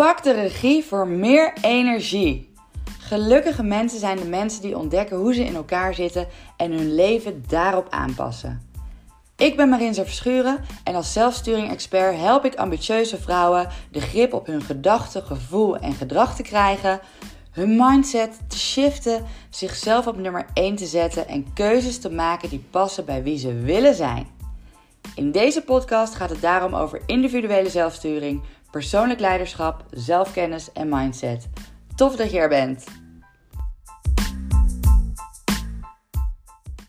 Pak de regie voor meer energie. Gelukkige mensen zijn de mensen die ontdekken hoe ze in elkaar zitten en hun leven daarop aanpassen. Ik ben Marinza Verschuren en als zelfsturing-expert help ik ambitieuze vrouwen de grip op hun gedachten, gevoel en gedrag te krijgen, hun mindset te shiften, zichzelf op nummer 1 te zetten en keuzes te maken die passen bij wie ze willen zijn. In deze podcast gaat het daarom over individuele zelfsturing, persoonlijk leiderschap, zelfkennis en mindset. Tof dat je er bent!